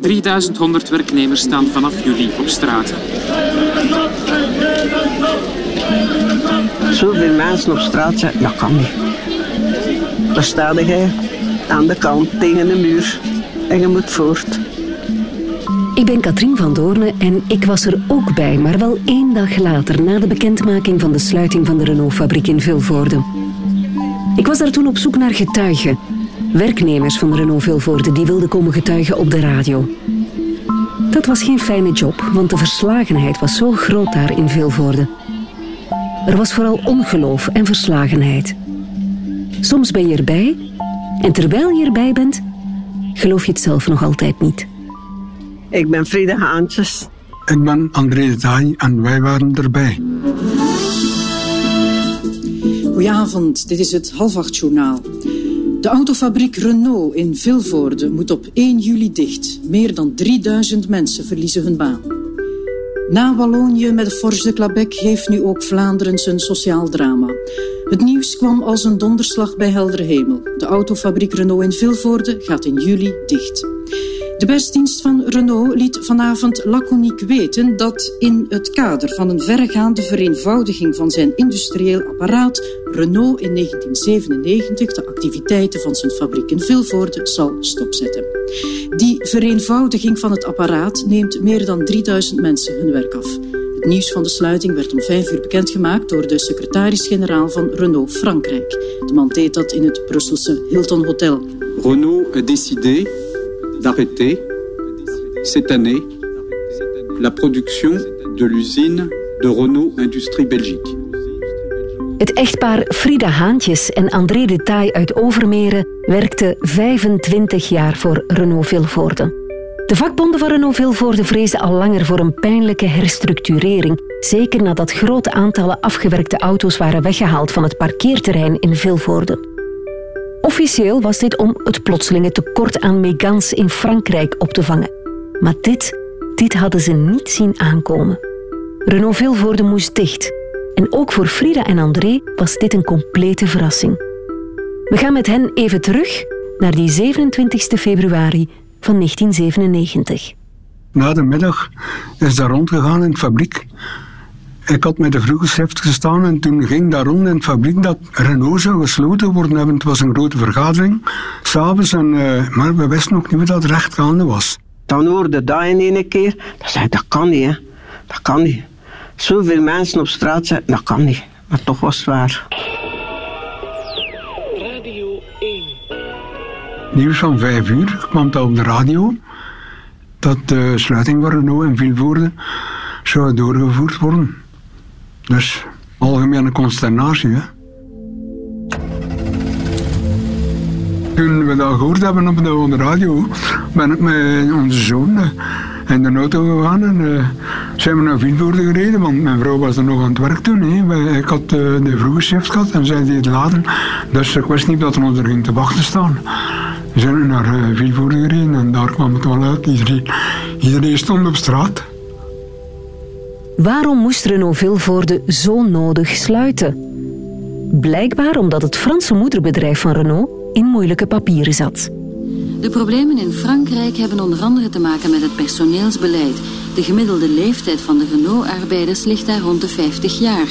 3100 werknemers staan vanaf juli op straat. Zoveel mensen op straat zijn, dat kan niet. Daar sta jij aan de kant tegen de muur en je moet voort. Ik ben Katrien van Doorne en ik was er ook bij, maar wel één dag later, na de bekendmaking van de sluiting van de Renault-fabriek in Vilvoorde. Ik was daar toen op zoek naar getuigen. Werknemers van Renault Vilvoorde die wilden komen getuigen op de radio. Dat was geen fijne job, want de verslagenheid was zo groot daar in Vilvoorde. Er was vooral ongeloof en verslagenheid. Soms ben je erbij en terwijl je erbij bent, geloof je het zelf nog altijd niet. Ik ben Frida Haantjes. Ik ben André de Taai en wij waren erbij. Goedenavond, dit is het halfachtjournaal. De autofabriek Renault in Vilvoorde moet op 1 juli dicht. Meer dan 3000 mensen verliezen hun baan. Na Wallonië met Forge de Clabec heeft nu ook Vlaanderen zijn sociaal drama. Het nieuws kwam als een donderslag bij heldere hemel. De autofabriek Renault in Vilvoorde gaat in juli dicht. De persdienst van Renault liet vanavond laconiek weten dat in het kader van een verregaande vereenvoudiging van zijn industrieel apparaat Renault in 1997 de activiteiten van zijn fabriek in Vilvoorde zal stopzetten. Die vereenvoudiging van het apparaat neemt meer dan 3000 mensen hun werk af. Het nieuws van de sluiting werd om vijf uur bekendgemaakt door de secretaris-generaal van Renault Frankrijk. De man deed dat in het Brusselse Hilton Hotel. Renault a décidé d'arrêter cette année la production de l'usine de Renault Industrie Belgique. Het echtpaar Frida Haantjes en André de Taai uit Overmeren werkte 25 jaar voor Renault Vilvoorde. De vakbonden van Renault Vilvoorde vreesden al langer voor een pijnlijke herstructurering, zeker nadat grote aantallen afgewerkte auto's waren weggehaald van het parkeerterrein in Vilvoorde. Officieel was dit om het plotselinge tekort aan Megans in Frankrijk op te vangen. Maar dit, dit hadden ze niet zien aankomen. Renault Vilvoorde moest dicht. En ook voor Frida en André was dit een complete verrassing. We gaan met hen even terug naar die 27 februari van 1997. Na de middag is daar rondgegaan in de fabriek. Ik had met de vroege schrift gestaan en toen ging daar rond in de fabriek dat Renault zou gesloten worden hebben. Het was een grote vergadering, s'avonds, en, uh, maar we wisten nog niet hoe dat recht gaande was. Dan hoorde dat in één keer, dan zei dat kan niet, hè. dat kan niet. Zoveel mensen op straat zijn, dat kan niet. Maar toch was het waar. Radio 1. Nieuws van vijf uur kwam dat op de radio. Dat de sluiting van Renault in Vilvoorde zou doorgevoerd worden. Dus algemene consternatie. Hè. Toen we dat gehoord hebben op de, radio, ben ik met onze zoon eh, in de auto gegaan en uh, zijn we naar Vilvoorde gereden, want mijn vrouw was er nog aan het werk toen. Hè. Ik had uh, de vroege shift gehad en zij deed laden, dus ik wist niet dat er ons er ging te wachten staan. We zijn naar uh, gereden en daar kwam het wel uit. Iedereen stond op straat. Waarom moest Renault Vilvoorde zo nodig sluiten? Blijkbaar omdat het Franse moederbedrijf van Renault in moeilijke papieren zat. De problemen in Frankrijk hebben onder andere te maken met het personeelsbeleid. De gemiddelde leeftijd van de Renault-arbeiders ligt daar rond de 50 jaar.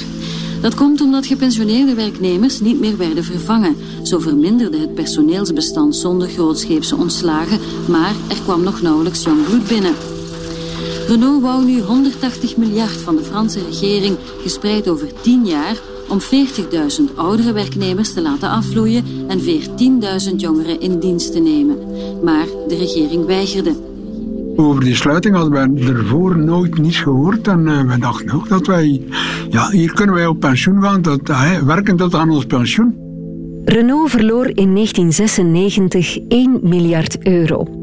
Dat komt omdat gepensioneerde werknemers niet meer werden vervangen. Zo verminderde het personeelsbestand zonder grootscheepse ontslagen, maar er kwam nog nauwelijks jong bloed binnen. Renault wou nu 180 miljard van de Franse regering, gespreid over 10 jaar, om 40.000 oudere werknemers te laten afvloeien en 14.000 jongeren in dienst te nemen. Maar de regering weigerde. Over die sluiting hadden wij ervoor nooit niets gehoord. En uh, we dachten ook dat wij, ja, hier kunnen wij op pensioen gaan, dat, uh, werken tot aan ons pensioen. Renault verloor in 1996 1 miljard euro.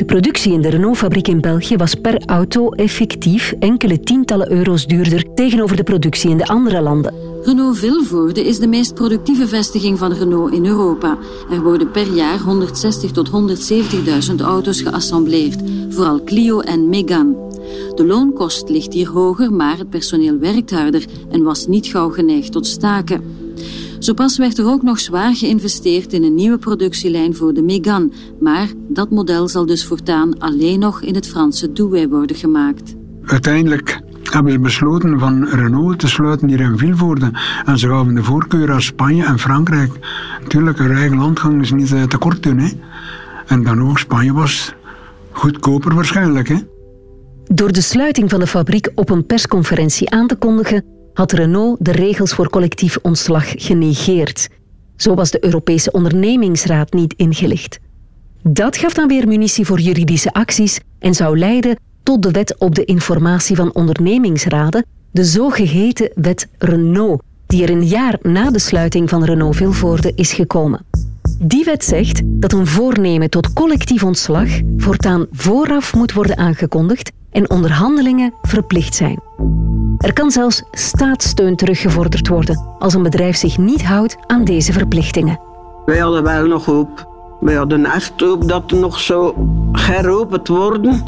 De productie in de Renault-fabriek in België was per auto effectief enkele tientallen euro's duurder tegenover de productie in de andere landen. Renault Vilvoorde is de meest productieve vestiging van Renault in Europa. Er worden per jaar 160 tot 170.000 auto's geassembleerd, vooral Clio en Megane. De loonkost ligt hier hoger, maar het personeel werkt harder en was niet gauw geneigd tot staken. Zo pas werd er ook nog zwaar geïnvesteerd in een nieuwe productielijn voor de Megane, maar dat model zal dus voortaan alleen nog in het Franse Douai worden gemaakt. Uiteindelijk hebben ze besloten van Renault te sluiten hier in Vilvoorde. En ze gaven de voorkeur aan Spanje en Frankrijk. Natuurlijk, hun eigen land gaan ze niet eh, tekort doen. Hè. En dan ook Spanje was goedkoper waarschijnlijk. Hè. Door de sluiting van de fabriek op een persconferentie aan te kondigen, had Renault de regels voor collectief ontslag genegeerd. Zo was de Europese ondernemingsraad niet ingelicht. Dat gaf dan weer munitie voor juridische acties en zou leiden tot de wet op de informatie van ondernemingsraden, de zogeheten wet Renault, die er een jaar na de sluiting van Renault Vilvoorde is gekomen. Die wet zegt dat een voornemen tot collectief ontslag voortaan vooraf moet worden aangekondigd en onderhandelingen verplicht zijn. Er kan zelfs staatssteun teruggevorderd worden als een bedrijf zich niet houdt aan deze verplichtingen. Wij hadden wel nog hoop. Wij hadden echt hoop dat er nog zo geropend worden.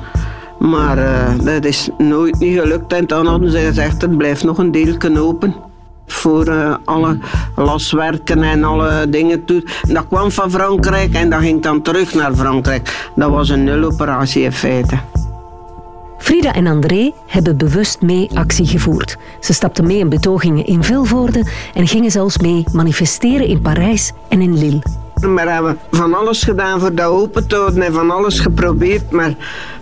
Maar uh, dat is nooit niet gelukt. En dan hadden ze gezegd, er blijft nog een deel open. Voor uh, alle laswerken en alle dingen toe. Dat kwam van Frankrijk en dat ging dan terug naar Frankrijk. Dat was een nuloperatie in feite. Frida en André hebben bewust mee actie gevoerd. Ze stapten mee in betogingen in Vilvoorde en gingen zelfs mee manifesteren in Parijs en in Lille. We hebben van alles gedaan voor dat open te houden en van alles geprobeerd. Maar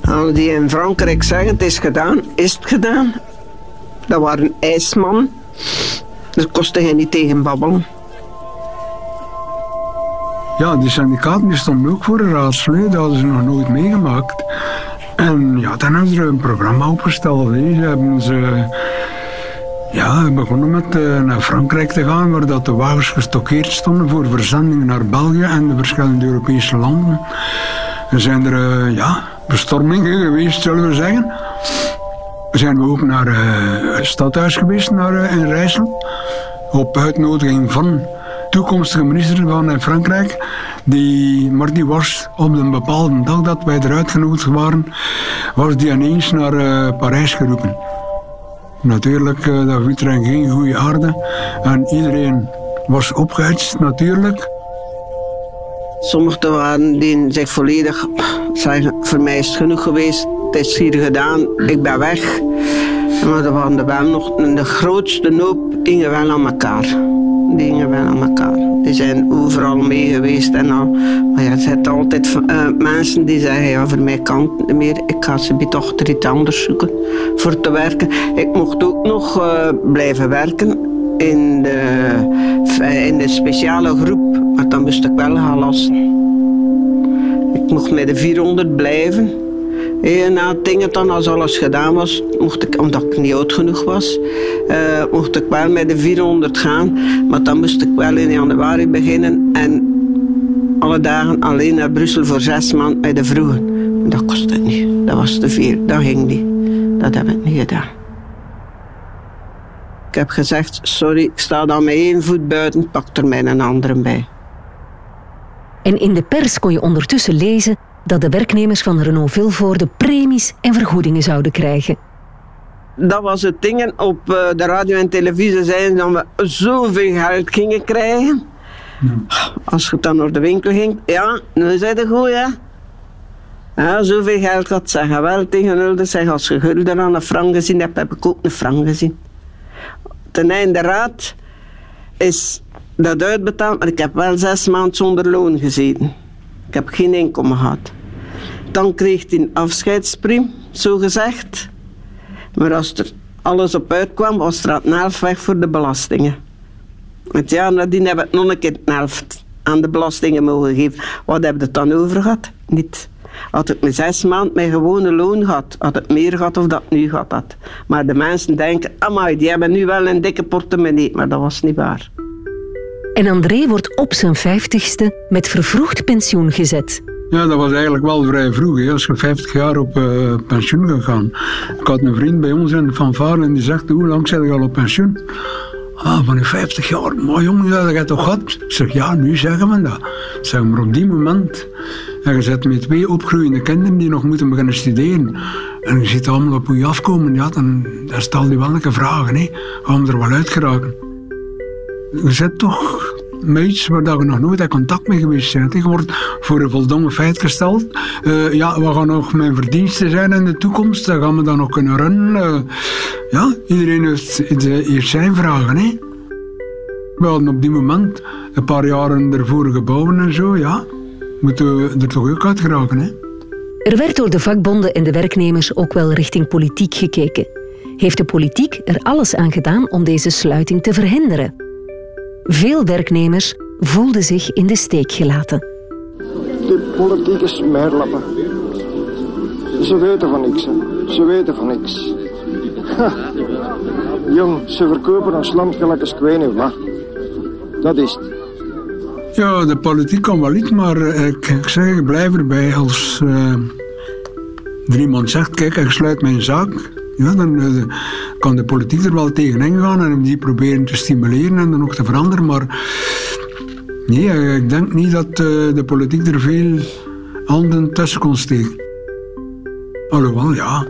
als die in Frankrijk zeggen het is gedaan, is het gedaan. Dat waren ijsman. Dat kostte hij niet tegen babbelen. Ja, die syndicaten die stonden ook voor een raadsel. Dat hadden ze nog nooit meegemaakt. En ja, dan hebben ze een programma opgesteld. Ze hebben ze ja, begonnen met uh, naar Frankrijk te gaan, waar dat de wagens gestockeerd stonden voor verzendingen naar België en de verschillende Europese landen. Er zijn er uh, ja, bestormingen geweest, zullen we zeggen. Zijn we ook naar uh, het stadhuis geweest, naar, in Rijssel, op uitnodiging van toekomstige minister van Frankrijk. Die, maar die was op een bepaalde dag dat wij eruit genodigd waren, was die ineens naar Parijs geroepen. Natuurlijk, uh, dat iedereen geen goede aarde. En iedereen was opgehitst, natuurlijk. Sommigen waren die zich volledig zeggen, voor mij is het genoeg geweest, het is hier gedaan, ik ben weg. Maar er waren wel nog, de grootste noop gingen wel aan elkaar. Die gingen wel aan elkaar. Die zijn overal mee geweest. En al, maar ja, er zijn altijd uh, mensen die zeggen, ja, voor mij kan het niet meer. Ik ga ze toch er iets anders zoeken voor te werken. Ik mocht ook nog uh, blijven werken in de, in de speciale groep. Maar dan moest ik wel gaan lasten. Ik mocht met de 400 blijven. En na dingen dan, als alles gedaan was, mocht ik, omdat ik niet oud genoeg was, uh, mocht ik wel met de 400 gaan. Maar dan moest ik wel in januari beginnen en alle dagen alleen naar Brussel voor zes maanden bij de vroegen. Dat kostte niet. Dat was te veel. Dat ging niet. Dat heb ik niet gedaan. Ik heb gezegd, sorry, ik sta dan met één voet buiten, pak er mij een andere bij. En in de pers kon je ondertussen lezen dat de werknemers van Renault Vilvoorde premies en vergoedingen zouden krijgen. Dat was het ding. Op eh, de radio en televisie zeiden dat we zoveel geld gingen krijgen. Als je dan naar de winkel ging, ja, nu zijn het goed, ja. Ja, zoveel geld had zeggen wel tegen Ulde. Zeg, als je gulden aan een frank gezien hebt, heb ik ook een frank gezien. Ten einde raad is dat uitbetaald, maar ik heb wel zes maanden zonder loon gezeten. Ik heb geen inkomen gehad. Dan kreeg hij een afscheidspriem, zo gezegd. Maar als er alles op uitkwam, was er een helft weg voor de belastingen. Het jaar nadien heb ik nog een keer een helft aan de belastingen mogen geven. Wat heb je dan over gehad? Niet. Had ik mijn zes maanden mijn gewone loon gehad, had ik meer gehad of dat nu gehad had. Maar de mensen denken, amai, die hebben nu wel een dikke portemonnee. Maar dat was niet waar. En André wordt op zijn vijftigste met vervroegd pensioen gezet. Ja, dat was eigenlijk wel vrij vroeg. Hè. Als je 50 jaar op uh, pensioen gaat gaan. Ik had een vriend bij ons in de fanfare en die zegt, hoe lang zit je al op pensioen? Ah, van die 50 jaar. Maar jongen, dat heb toch gehad? Ik zeg, ja, nu zeggen we dat. Zeg, maar op die moment... En je zit met twee opgroeiende kinderen die nog moeten beginnen studeren. En je ziet allemaal op je afkomen. Ja, dan, stel je wel een vragen. Hè. Gaan we er wel uit geraken? Je zit toch iets waar je nog nooit contact mee geweest bent. Je wordt voor een voldongen feit gesteld. Uh, ja, wat gaan nog mijn verdiensten zijn in de toekomst? Dan gaan we dan nog kunnen runnen. Uh, ja, iedereen heeft, heeft zijn vragen. Hè? Op die moment een paar jaren ervoor gebouwen en zo, ja. Moeten we er toch ook uit geraken, hè? Er werd door de vakbonden en de werknemers ook wel richting politiek gekeken. Heeft de politiek er alles aan gedaan om deze sluiting te verhinderen? Veel werknemers voelden zich in de steek gelaten. De politieke smerlappen. Ze weten van niks. Hè. Ze weten van niks. Ha. Jong, ze verkopen ons land gelijk als ik wat. Dat is het. Ja, de politiek kan wel iets, maar eh, ik, ik zeg, ik blijf erbij als uh, er iemand zegt, kijk, ik sluit mijn zaak. Ja, dan uh, kan de politiek er wel tegen gaan en die proberen te stimuleren en dan nog te veranderen. Maar nee, ik denk niet dat de politiek er veel handen tussen kon steken. Alhoewel, ja,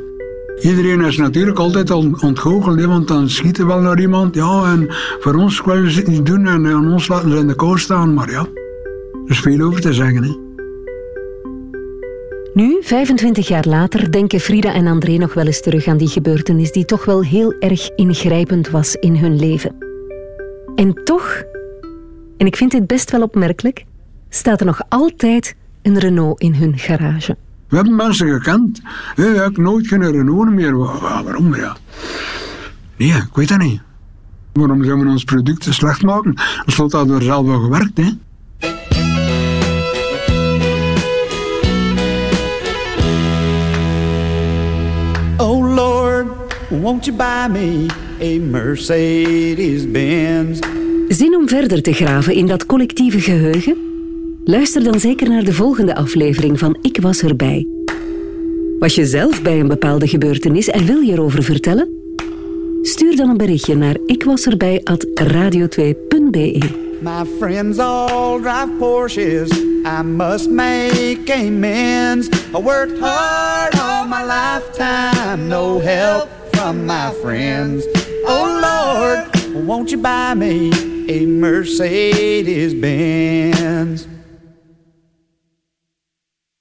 Iedereen is natuurlijk altijd ontgoocheld, want dan schieten wel naar iemand. Ja, en voor ons willen ze het niet doen en aan ons laten ze in de kou staan. Maar ja, er is veel over te zeggen. Hè. Nu, 25 jaar later, denken Frida en André nog wel eens terug aan die gebeurtenis die toch wel heel erg ingrijpend was in hun leven. En toch, en ik vind dit best wel opmerkelijk, staat er nog altijd een Renault in hun garage. We hebben mensen gekend. Hey, ik nooit geen Renault meer. Waarom? Ja. Nee, ik weet dat niet. Waarom zouden we ons producten slecht maken? Slot hadden we er zelf wel gewerkt, hè. Won't you buy me a Mercedes-Benz? Zin om verder te graven in dat collectieve geheugen? Luister dan zeker naar de volgende aflevering van Ik was erbij. Was je zelf bij een bepaalde gebeurtenis en wil je erover vertellen? Stuur dan een berichtje naar ikwaserbij@radio2.be. My friends all drive Porsches. I must make amends. I worked hard all my lifetime. No help from my friends. Oh Lord, won't you buy me a Mercedes Benz?